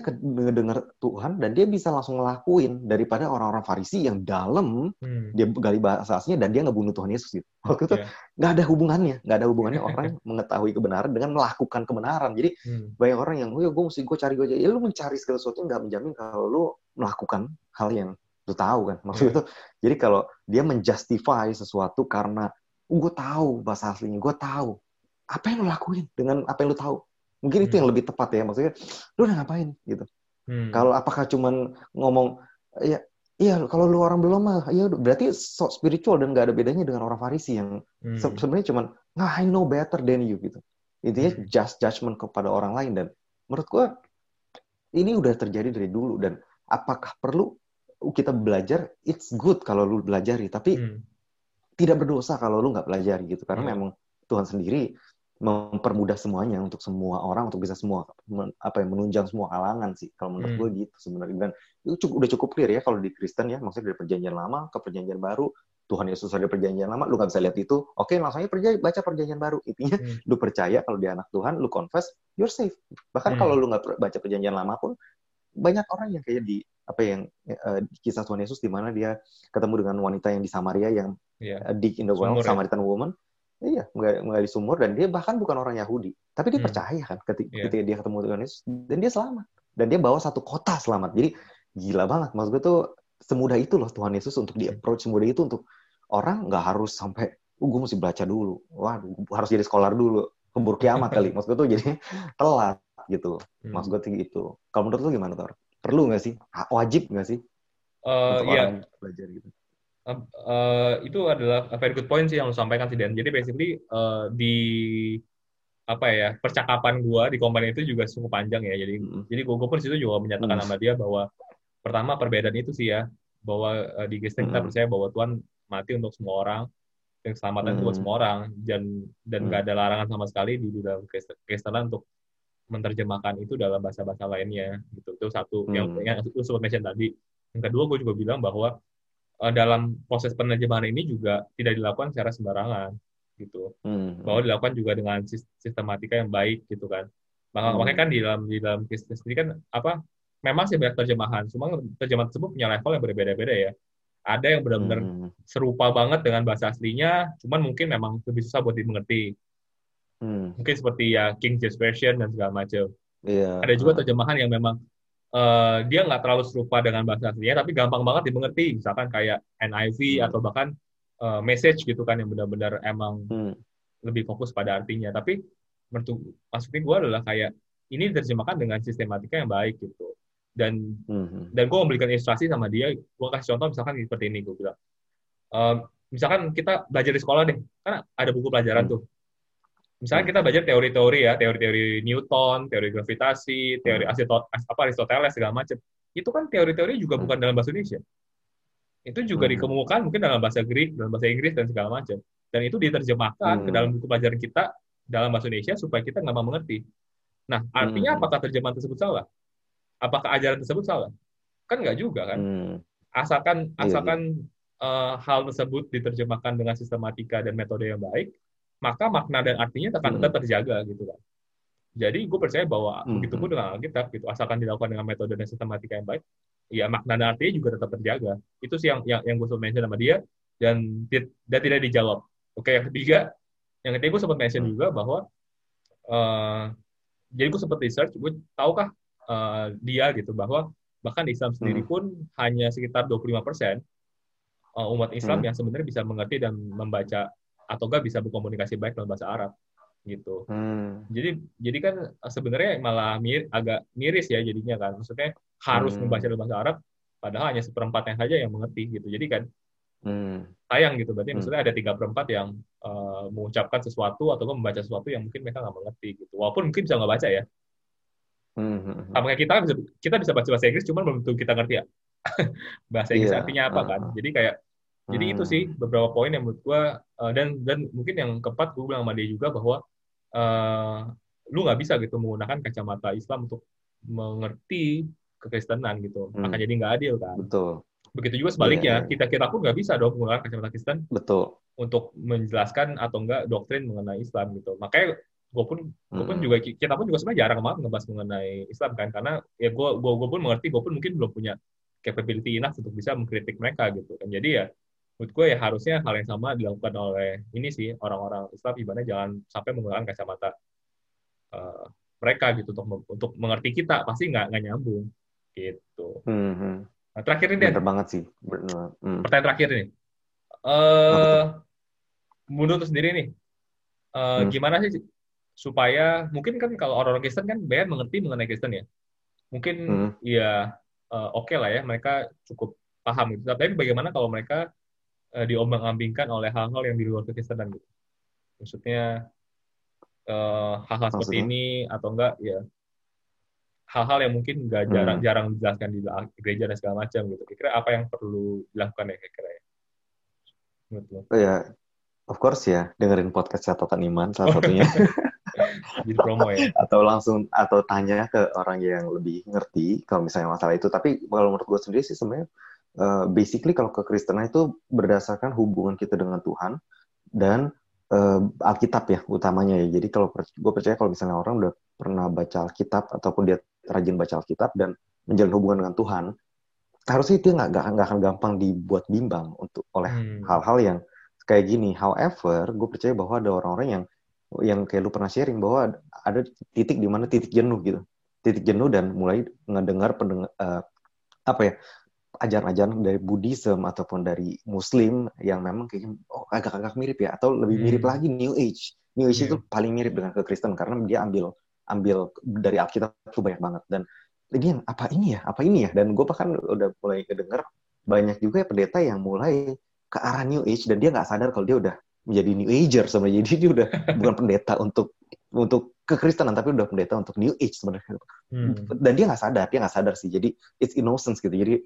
dengar Tuhan dan dia bisa langsung ngelakuin daripada orang-orang Farisi yang dalam hmm. dia gali bahasa aslinya dan dia ngebunuh Tuhan Yesus gitu. Waktu itu yeah. nggak ada hubungannya, nggak ada hubungannya orang mengetahui kebenaran dengan melakukan kebenaran. Jadi hmm. banyak orang yang, oh ya gue mesti gue cari gue aja. Ya lu mencari segala sesuatu nggak menjamin kalau lu melakukan hal yang lu tahu kan. Maksud yeah. itu. Jadi kalau dia menjustify sesuatu karena oh, gue tahu bahasa aslinya, gue tahu apa yang lu lakuin dengan apa yang lu tahu Mungkin hmm. itu yang lebih tepat ya, maksudnya lu udah ngapain gitu. Hmm. Kalau apakah cuman ngomong ya Iya, kalau lu orang belum mah, ya berarti so spiritual dan gak ada bedanya dengan orang Farisi yang hmm. se sebenarnya cuman, nah I know better than you gitu. Intinya hmm. just judgment kepada orang lain dan menurut gua ini udah terjadi dari dulu dan apakah perlu kita belajar? It's good kalau lu belajari, tapi hmm. tidak berdosa kalau lu nggak belajar gitu karena hmm. memang Tuhan sendiri mempermudah semuanya untuk semua orang untuk bisa semua apa yang menunjang semua kalangan sih kalau menurut hmm. gue gitu sebenarnya dan itu cukup, udah cukup clear ya kalau di Kristen ya maksudnya dari perjanjian lama ke perjanjian baru Tuhan Yesus ada perjanjian lama lu gak bisa lihat itu oke langsung aja percaya baca perjanjian baru intinya hmm. lu percaya kalau dia anak Tuhan lu confess you're safe bahkan hmm. kalau lu nggak baca perjanjian lama pun banyak orang yang kayak di apa yang uh, kisah Tuhan Yesus di mana dia ketemu dengan wanita yang di Samaria yang yeah. uh, dig in the well ya. Samaritan woman Iya, menggali sumur dan dia bahkan bukan orang Yahudi, tapi dia hmm. percaya kan ketika, yeah. ketika dia ketemu dengan Yesus dan dia selamat dan dia bawa satu kota selamat. Jadi gila banget, maksud gue tuh semudah itu loh Tuhan Yesus untuk di approach semudah itu untuk orang nggak harus sampai, oh, gue mesti baca dulu, waduh harus jadi scholar dulu, keburu kiamat kali. Maksud gue tuh jadi telat gitu. Hmm. Maksud gue tuh gitu. Kalau menurut lu gimana Tor? Perlu nggak sih? Wajib nggak sih? Uh, iya. belajar gitu uh, itu adalah a very good point sih yang lo sampaikan sih Dan. Jadi basically uh, di apa ya percakapan gua di komen itu juga cukup panjang ya. Jadi mm. jadi gua pun situ juga menyatakan mm. sama dia bahwa pertama perbedaan itu sih ya bahwa uh, di Kristen mm. kita percaya bahwa Tuhan mati untuk semua orang dan keselamatan mm. buat semua orang dan dan mm. gak ada larangan sama sekali di, di dalam Kristenan untuk menerjemahkan itu dalam bahasa-bahasa lainnya gitu itu satu mm. yang yang lu sempat mention tadi yang kedua gue juga bilang bahwa uh, dalam proses penerjemahan ini juga tidak dilakukan secara sembarangan gitu hmm. bahwa dilakukan juga dengan sistematika yang baik gitu kan maka hmm. makanya kan di dalam di dalam Kristen sendiri kan apa memang sih banyak terjemahan cuma terjemahan tersebut punya level yang berbeda-beda ya ada yang benar-benar hmm. serupa banget dengan bahasa aslinya cuman mungkin memang lebih susah buat dimengerti hmm. mungkin seperti ya King James Version dan segala macam yeah. ada juga terjemahan yang memang uh, dia nggak terlalu serupa dengan bahasa aslinya, tapi gampang banget dimengerti. Misalkan kayak NIV hmm. atau bahkan uh, message gitu kan yang benar-benar emang hmm. lebih fokus pada artinya. Tapi menurut maksudnya gue adalah kayak ini diterjemahkan dengan sistematika yang baik gitu. Dan hmm. dan gue memberikan ilustrasi sama dia. Gue kasih contoh misalkan seperti ini gue bilang. Uh, misalkan kita belajar di sekolah deh, kan ada buku pelajaran hmm. tuh misalnya kita belajar teori-teori ya, teori-teori Newton, teori gravitasi, teori Aristoteles, apa Aristoteles segala macam. Itu kan teori-teori juga bukan dalam bahasa Indonesia. Itu juga hmm. dikemukakan mungkin dalam bahasa Greek, dalam bahasa Inggris dan segala macam. Dan itu diterjemahkan hmm. ke dalam buku pelajaran kita dalam bahasa Indonesia supaya kita nggak mau mengerti. Nah, artinya hmm. apakah terjemahan tersebut salah? Apakah ajaran tersebut salah? Kan nggak juga kan? Hmm. Asalkan iya, asalkan uh, hal tersebut diterjemahkan dengan sistematika dan metode yang baik, maka makna dan artinya akan tetap hmm. terjaga gitu kan. Jadi gue percaya bahwa hmm. begitu pun dengan Alkitab gitu, asalkan dilakukan dengan metode dan sistematika yang baik, ya makna dan artinya juga tetap terjaga. Itu sih yang yang, yang gue sempat mention sama dia dan dan tidak dijawab. Oke, yang ketiga, yang ketiga gue sempat mention hmm. juga bahwa uh, jadi gue sempat research, gue tahukah uh, dia gitu bahwa bahkan Islam sendiri hmm. pun hanya sekitar 25 persen uh, umat Islam hmm. yang sebenarnya bisa mengerti dan membaca atau enggak bisa berkomunikasi baik dalam bahasa Arab gitu. Hmm. Jadi jadi kan sebenarnya malah mir, agak miris ya jadinya kan. Maksudnya harus hmm. membaca dalam bahasa Arab padahal hanya seperempatnya saja yang mengerti gitu. Jadi kan hmm. sayang gitu. Berarti hmm. maksudnya ada tiga perempat yang uh, mengucapkan sesuatu atau membaca sesuatu yang mungkin mereka nggak mengerti gitu. Walaupun mungkin bisa nggak baca ya. Hmm. hmm, hmm. Sama kayak kita kan bisa kita bisa baca bahasa Inggris, cuman belum tentu kita ngerti ya. bahasa Inggris yeah. artinya apa kan? Jadi kayak jadi hmm. itu sih beberapa poin yang menurut gue uh, dan dan mungkin yang keempat gue bilang sama dia juga bahwa uh, lu nggak bisa gitu menggunakan kacamata Islam untuk mengerti kekristenan gitu. Hmm. Akan jadi nggak adil kan. Betul. Begitu juga sebaliknya, yeah. kita kita pun nggak bisa dong menggunakan kacamata Kristen. Betul. Untuk menjelaskan atau enggak doktrin mengenai Islam gitu. Makanya gue pun gue pun hmm. juga kita pun juga sebenarnya jarang banget ngebahas mengenai Islam kan karena ya gue gue pun mengerti gue pun mungkin belum punya capability enough untuk bisa mengkritik mereka gitu kan jadi ya menurut gue ya harusnya hal yang sama dilakukan oleh ini sih orang-orang Islam ibaratnya jangan sampai menggunakan kacamata uh, mereka gitu untuk untuk mengerti kita pasti nggak nggak nyambung gitu. Hmm, hmm. Nah, terakhir ini Bener banget sih. Bener. Hmm. Pertanyaan terakhir ini. Uh, menurut sendiri nih, uh, hmm. gimana sih supaya mungkin kan kalau orang-orang Kristen kan banyak mengerti mengenai Kristen ya, mungkin hmm. ya uh, oke okay lah ya mereka cukup paham gitu. Tapi bagaimana kalau mereka uh, diombang-ambingkan oleh hal-hal yang di luar kekristenan gitu. Maksudnya uh, hal-hal seperti ini atau enggak ya hal-hal yang mungkin nggak jarang-jarang hmm. dijelaskan di gereja dan segala macam gitu. Kira-kira apa yang perlu dilakukan ya kira-kira ya? Oh ya, of course ya, dengerin podcast catatan iman salah satunya. Jadi promo ya. atau langsung atau tanya ke orang yang lebih ngerti kalau misalnya masalah itu. Tapi kalau menurut gue sendiri sih sebenarnya uh, basically kalau kekristenan itu berdasarkan hubungan kita dengan Tuhan dan uh, Alkitab ya utamanya ya. Jadi kalau gue percaya kalau misalnya orang udah pernah baca Alkitab ataupun dia rajin baca Alkitab dan menjalin hubungan dengan Tuhan, harusnya itu nggak nggak akan gampang dibuat bimbang untuk oleh hmm. hal-hal hmm. yang kayak gini. However, gue percaya bahwa ada orang-orang yang yang kayak lu pernah sharing bahwa ada titik di mana titik jenuh gitu, titik jenuh dan mulai ngedengar pendengar uh, apa ya ajaran-ajaran dari Buddhism ataupun dari Muslim yang memang kayak oh agak-agak mirip ya atau lebih mirip hmm. lagi New Age. New Age yeah. itu paling mirip dengan kekristen karena dia ambil ambil dari Alkitab itu banyak banget dan yang apa ini ya apa ini ya dan gue bahkan udah mulai kedenger banyak juga ya pendeta yang mulai ke arah New Age dan dia nggak sadar kalau dia udah menjadi New Ager sebenarnya jadi dia udah bukan pendeta untuk untuk kekristenan tapi udah pendeta untuk New Age sebenarnya hmm. dan dia nggak sadar dia nggak sadar sih jadi it's innocence gitu jadi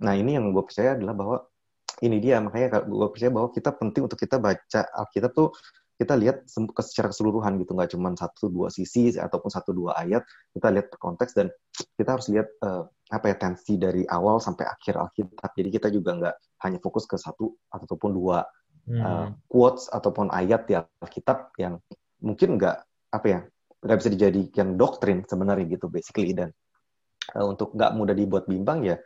Nah ini yang gue percaya adalah bahwa ini dia makanya gue percaya bahwa kita penting untuk kita baca Alkitab tuh kita lihat secara keseluruhan gitu. Nggak cuma satu dua sisi ataupun satu dua ayat. Kita lihat konteks dan kita harus lihat uh, apa ya tensi dari awal sampai akhir Alkitab. Jadi kita juga nggak hanya fokus ke satu ataupun dua hmm. uh, quotes ataupun ayat di Alkitab yang mungkin nggak apa ya nggak bisa dijadikan doktrin sebenarnya gitu basically. Dan uh, untuk nggak mudah dibuat bimbang ya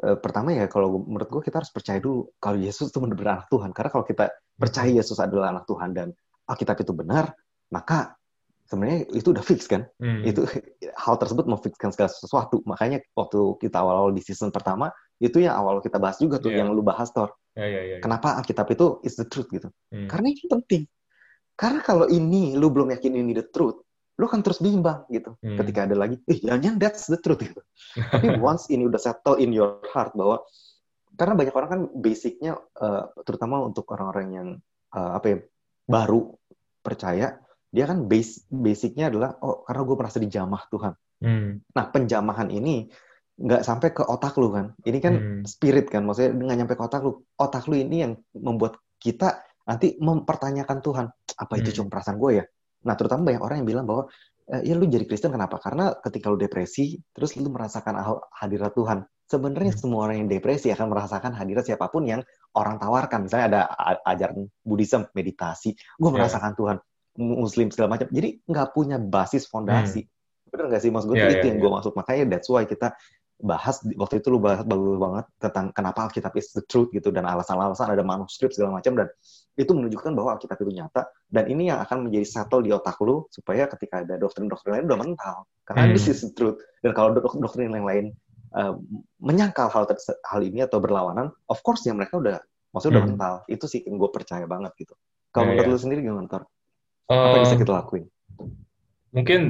uh, pertama ya kalau menurut gue kita harus percaya dulu kalau Yesus itu benar-benar anak Tuhan. Karena kalau kita percaya hmm. Yesus adalah anak Tuhan dan Alkitab itu benar, maka sebenarnya itu udah fix kan. Hmm. Itu hal tersebut memfixkan segala sesuatu. Makanya waktu kita awal-awal di season pertama itu yang awal kita bahas juga tuh yeah. yang lu bahas Tor. Yeah, yeah, yeah, Kenapa Alkitab itu is the truth gitu? Hmm. Karena ini penting. Karena kalau ini lu belum yakin ini the truth, lu kan terus bimbang gitu. Hmm. Ketika ada lagi, eh jangan that's the truth gitu. Tapi once ini udah settle in your heart bahwa karena banyak orang kan basicnya uh, terutama untuk orang-orang yang uh, apa ya baru percaya dia kan base basicnya adalah oh karena gue merasa dijamah Tuhan. Hmm. Nah penjamahan ini nggak sampai ke otak lu kan. Ini kan hmm. spirit kan, maksudnya nggak nyampe ke otak lu. Otak lu ini yang membuat kita nanti mempertanyakan Tuhan apa itu hmm. cuma perasaan gue ya Nah, terutama banyak orang yang bilang bahwa e, ya lu jadi Kristen kenapa? Karena ketika lu depresi, terus lu merasakan hadirat Tuhan. Sebenarnya hmm. semua orang yang depresi akan merasakan hadirat siapa pun yang orang tawarkan misalnya ada ajaran Buddhism meditasi gue yeah. merasakan Tuhan Muslim segala macam jadi nggak punya basis fondasi hmm. bener nggak sih mas gue yeah, itu yeah, yang yeah. gue maksud makanya that's why kita bahas waktu itu lu bahas bagus banget tentang kenapa Alkitab is the truth gitu dan alasan-alasan ada manuskrip segala macam dan itu menunjukkan bahwa Alkitab itu nyata dan ini yang akan menjadi settle di otak lu supaya ketika ada doktrin-doktrin lain udah mental karena hmm. this is the truth dan kalau doktrin yang lain uh, menyangkal hal hal ini atau berlawanan of course ya mereka udah maksudnya udah hmm. mental itu sih yang gue percaya banget gitu kalau yeah, menurut yeah. lu sendiri gimana Tor? Uh, apa yang bisa kita lakuin? Mungkin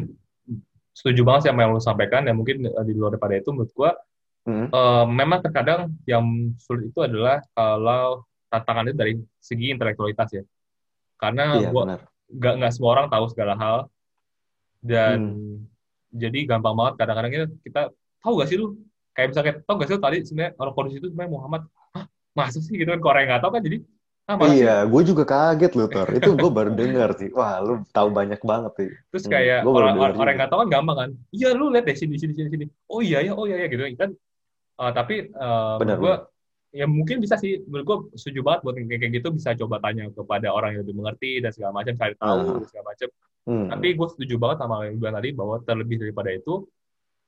setuju banget sih sama yang lo sampaikan ya mungkin eh, di luar daripada itu menurut gua hmm. uh, memang terkadang yang sulit itu adalah kalau tantangan itu dari segi intelektualitas ya karena iya, gua nggak nggak semua orang tahu segala hal dan hmm. jadi gampang banget kadang-kadang kita, kita tahu gak sih lu kayak misalnya tahu gak sih lu tadi sebenarnya orang kondisi itu sebenarnya Muhammad Hah, masa sih gitu kan orang nggak tahu kan jadi Ah, iya, gue juga kaget loh, Tor. Itu gue baru dengar sih. Wah, lu tahu banyak banget sih. Terus hmm, kayak hmm, orang, orang, orang nggak tahu kan gampang kan. Iya, lu lihat deh sini, sini, sini, sini. Oh iya ya, oh iya ya gitu kan. Uh, tapi uh, benar, gue ya mungkin bisa sih. Menurut gue setuju banget buat kayak, kayak gitu bisa coba tanya kepada orang yang lebih mengerti dan segala macam, cari tahu uh. dan segala macam. Hmm. Tapi gue setuju banget sama yang bilang tadi bahwa terlebih daripada itu,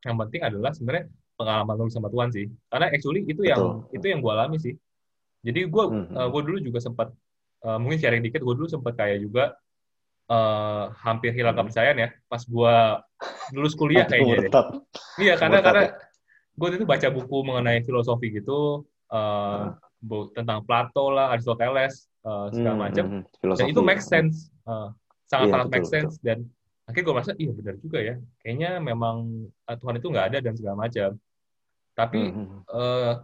yang penting adalah sebenarnya pengalaman lu sama Tuhan sih. Karena actually itu Betul. yang itu yang gue alami sih. Jadi gue hmm. uh, gue dulu juga sempat uh, mungkin sharing dikit gue dulu sempat kayak juga uh, hampir hilang hmm. kepercayaan ya pas gue lulus kuliah kayaknya iya karena karena gue itu baca buku mengenai filosofi gitu uh, hmm. tentang Plato lah Aristoteles uh, segala hmm, macam hmm, dan itu make sense uh, sangat sangat iya, make sense betul. dan akhirnya gue merasa iya benar juga ya kayaknya memang uh, Tuhan itu nggak ada dan segala macam tapi hmm. uh,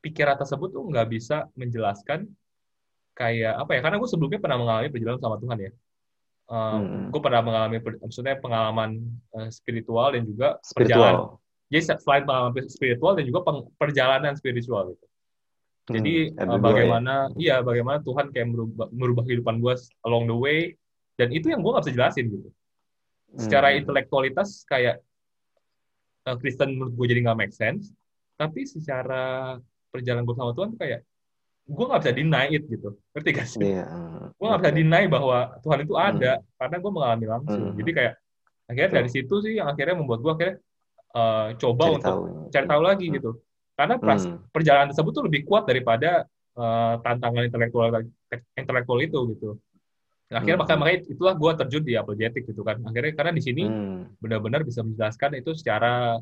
pikiran tersebut tuh nggak bisa menjelaskan kayak apa ya karena gue sebelumnya pernah mengalami perjalanan sama Tuhan ya um, hmm. gue pernah mengalami maksudnya pengalaman uh, spiritual dan juga spiritual. perjalanan jadi selain pengalaman spiritual dan juga perjalanan spiritual gitu jadi hmm, uh, bagaimana ya. iya bagaimana Tuhan kayak merubah, merubah kehidupan gue along the way dan itu yang gue nggak bisa jelasin gitu secara hmm. intelektualitas kayak uh, Kristen menurut gue jadi nggak make sense tapi secara perjalanan gue sama Tuhan kayak gue nggak bisa deny it gitu ngerti gak sih yeah. gue nggak bisa deny bahwa Tuhan itu ada mm. karena gue mengalami langsung mm. jadi kayak akhirnya dari situ sih yang akhirnya membuat gue akhirnya uh, coba cari untuk tahu. cari tahu lagi mm. gitu karena pras, mm. perjalanan tersebut tuh lebih kuat daripada uh, tantangan intelektual intelektual itu gitu akhirnya mm. makanya, makanya itulah gue terjun di apologetik gitu kan akhirnya karena di sini mm. benar-benar bisa menjelaskan itu secara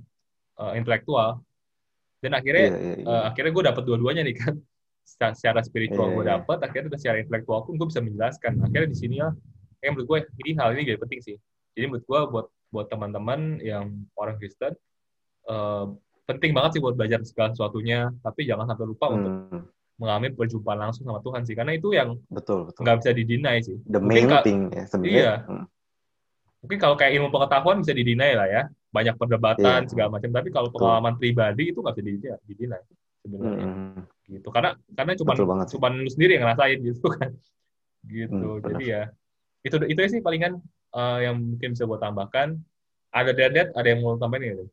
uh, intelektual dan akhirnya yeah, yeah, yeah. Uh, akhirnya gue dapet dua-duanya nih kan secara spiritual yeah, gue iya. dapet akhirnya secara intelektual pun gue bisa menjelaskan akhirnya di sini ya kayak menurut gue ini hal ini jadi penting sih jadi menurut gue buat buat teman-teman yang orang Kristen uh, penting banget sih buat belajar segala sesuatunya. Tapi jangan sampai lupa hmm. untuk mengalami perjumpaan langsung sama Tuhan sih. Karena itu yang betul betul. nggak bisa didinai sih. The main mungkin thing ya sebenarnya. Iya. Hmm. mungkin kalau kayak ilmu pengetahuan bisa didinai lah ya. Banyak perdebatan yeah. segala macam. Tapi kalau pengalaman betul. pribadi itu nggak bisa didinai sebenarnya. Hmm gitu. Karena karena cuma cuma lu sendiri yang ngerasain gitu kan. Gitu. Hmm, jadi ya itu itu sih palingan uh, yang mungkin bisa gue tambahkan ada dead ada yang mau tambahin gitu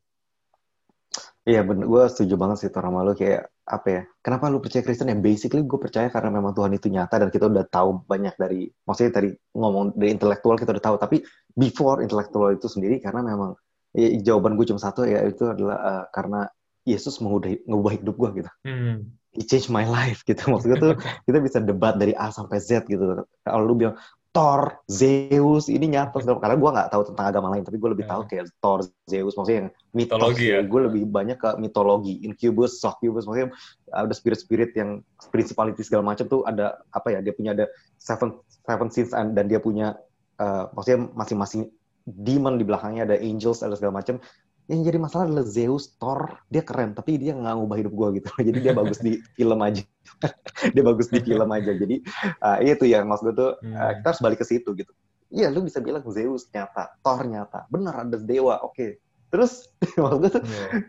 Iya, bener. Gue setuju banget sih sama lu kayak apa ya? Kenapa lu percaya Kristen? Yang basically gue percaya karena memang Tuhan itu nyata dan kita udah tahu banyak dari, maksudnya tadi ngomong dari intelektual kita udah tahu. Tapi before intelektual itu sendiri karena memang ya, jawaban gue cuma satu ya itu adalah uh, karena Yesus mengubah hidup gue gitu. Hmm it changed my life gitu maksudnya tuh kita bisa debat dari A sampai Z gitu kalau lu bilang Thor, Zeus ini nyata karena gue nggak tahu tentang agama lain tapi gue lebih tahu kayak Thor, Zeus maksudnya yang mitologi ya. gue lebih banyak ke mitologi Incubus, Succubus maksudnya ada spirit-spirit yang principality segala macam tuh ada apa ya dia punya ada seven seven sins dan dia punya uh, maksudnya masing-masing demon di belakangnya ada angels ada segala macam yang jadi masalah adalah Zeus Thor dia keren tapi dia nggak ngubah hidup gue gitu. Jadi dia bagus di film aja. Dia bagus di film aja. Jadi uh, itu ya mas gue tuh uh, kita harus balik ke situ gitu. Iya lu bisa bilang Zeus nyata Thor nyata. Bener ada dewa oke. Okay. terus maksud gue tuh yeah.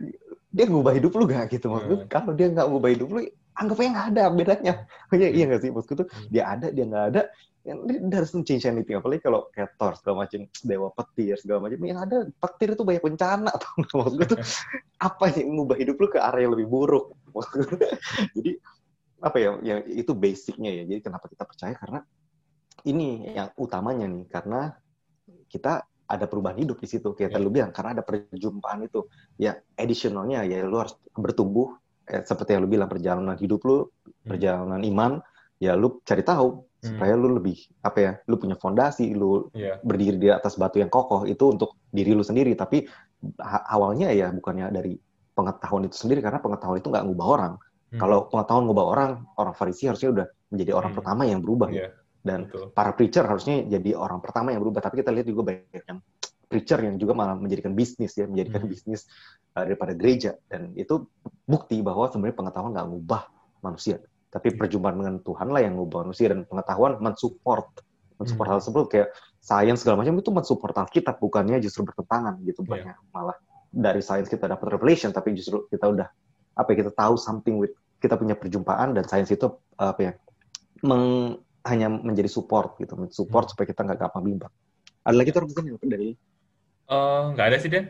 dia ngubah hidup lu gak gitu? Maksud gue yeah. kalau dia nggak ngubah hidup lu anggapnya nggak ada bedanya. Iya iya nggak sih? Maksud gue tuh hmm. dia ada dia nggak ada yang doesn't change anything apalagi kalau kayak Thor segala macam dewa petir segala macam yang ada petir itu banyak bencana atau maksud gue tuh apa yang mengubah hidup lu ke arah yang lebih buruk jadi apa ya, ya itu basicnya ya. Jadi kenapa kita percaya karena ini yang utamanya nih karena kita ada perubahan hidup di situ kayak yeah. lu bilang karena ada perjumpaan itu ya additionalnya ya lu harus bertumbuh eh, seperti yang lu bilang perjalanan hidup lu hmm. perjalanan iman ya lu cari tahu hmm. supaya lu lebih apa ya lu punya fondasi lu yeah. berdiri di atas batu yang kokoh itu untuk diri lu sendiri tapi awalnya ya bukannya dari pengetahuan itu sendiri karena pengetahuan itu nggak ngubah orang hmm. kalau pengetahuan ngubah orang orang Farisi harusnya udah menjadi orang hmm. pertama yang berubah yeah dan Betul. para preacher harusnya jadi orang pertama yang berubah tapi kita lihat juga banyak yang preacher yang juga malah menjadikan bisnis ya menjadikan hmm. bisnis uh, daripada gereja dan itu bukti bahwa sebenarnya pengetahuan nggak ngubah manusia tapi perjumpaan dengan Tuhan lah yang ngubah manusia dan pengetahuan mensupport mensupport hmm. hal tersebut kayak sains segala macam itu mensupport Alkitab bukannya justru bertentangan gitu yeah. banyak malah dari sains kita dapat revelation tapi justru kita udah apa ya kita tahu something with kita punya perjumpaan dan sains itu apa ya meng, hanya menjadi support gitu, support hmm. supaya kita nggak gampang bimbang. Ada lagi tuh mungkin yang dari? Uh, nggak ada sih Dan,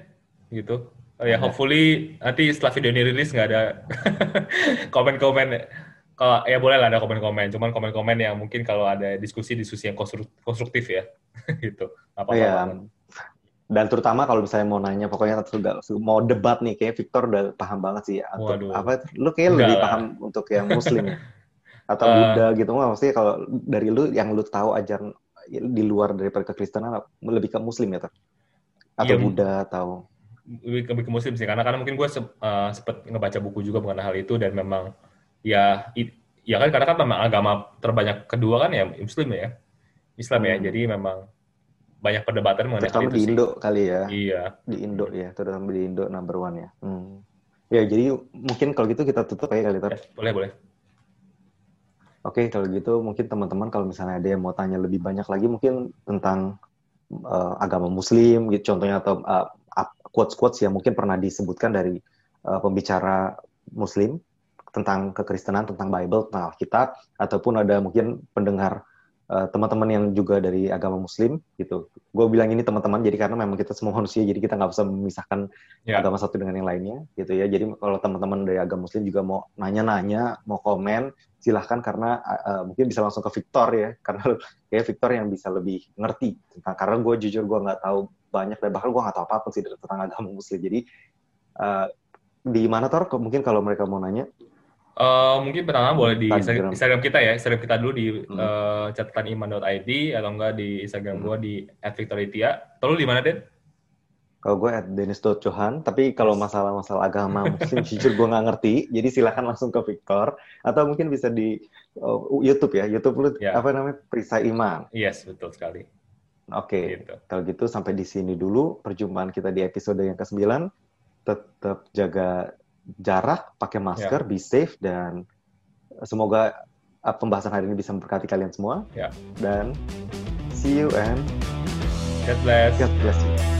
gitu. Oh, ya, hopefully nanti setelah video ini rilis nggak ada komen-komen. Kalau ya boleh lah ada komen-komen, cuman komen-komen yang mungkin kalau ada diskusi-diskusi yang konstruktif ya, gitu. Apa, -apa ya. Dan terutama kalau misalnya mau nanya, pokoknya mau debat nih, kayak Victor udah paham banget sih. Untuk, Waduh. apa? Lu kayak lebih lah. paham untuk yang Muslim ya. atau uh, Buddha gitu maksudnya kalau dari lu yang lu tahu ajaran di luar daripada kekristenan lebih ke muslim ya atau iya, Buddha atau lebih ke, lebih ke muslim sih karena karena mungkin gue se, uh, sempet ngebaca buku juga mengenai hal itu dan memang ya it, ya kan karena kan memang agama terbanyak kedua kan ya muslim ya. Islam ya hmm. jadi memang banyak perdebatan mengenai terutama di Indo sih. kali ya. Iya. Di Indo ya terutama di Indo number one ya. Hmm. ya jadi mungkin kalau gitu kita tutup aja kali ya, boleh boleh. Oke, kalau gitu mungkin teman-teman kalau misalnya ada yang mau tanya lebih banyak lagi mungkin tentang uh, agama Muslim, gitu contohnya atau uh, quotes-quotes yang mungkin pernah disebutkan dari uh, pembicara Muslim tentang kekristenan, tentang Bible, tentang Alkitab, ataupun ada mungkin pendengar uh, teman-teman yang juga dari agama Muslim gitu. Gue bilang ini teman-teman jadi karena memang kita semua manusia jadi kita nggak bisa memisahkan yeah. agama satu dengan yang lainnya gitu ya. Jadi kalau teman-teman dari agama Muslim juga mau nanya-nanya, mau komen, silahkan karena uh, mungkin bisa langsung ke Victor ya karena kayak Victor yang bisa lebih ngerti tentang karena gue jujur gue nggak tahu banyak dan bahkan gue nggak tahu apa apa sih tentang agama Muslim. Jadi uh, di mana Tor mungkin kalau mereka mau nanya Uh, mungkin pertama boleh di Instagram. Instagram kita ya, Instagram kita dulu di hmm. uh, catataniman.id atau enggak di Instagram hmm. gue di @victoritia. Terus di mana, Den? Kalau gue at Dennis Johan, tapi kalau masalah-masalah agama mungkin jujur gue nggak ngerti, jadi silahkan langsung ke Victor atau mungkin bisa di uh, YouTube ya, YouTube lu yeah. apa namanya Perisai Iman. Yes, betul sekali. Oke, okay. gitu. kalau gitu sampai di sini dulu perjumpaan kita di episode yang ke-9. Tetap jaga jarak, pakai masker, yeah. be safe dan semoga uh, pembahasan hari ini bisa memberkati kalian semua. Yeah. Dan see you and God bless. God bless you.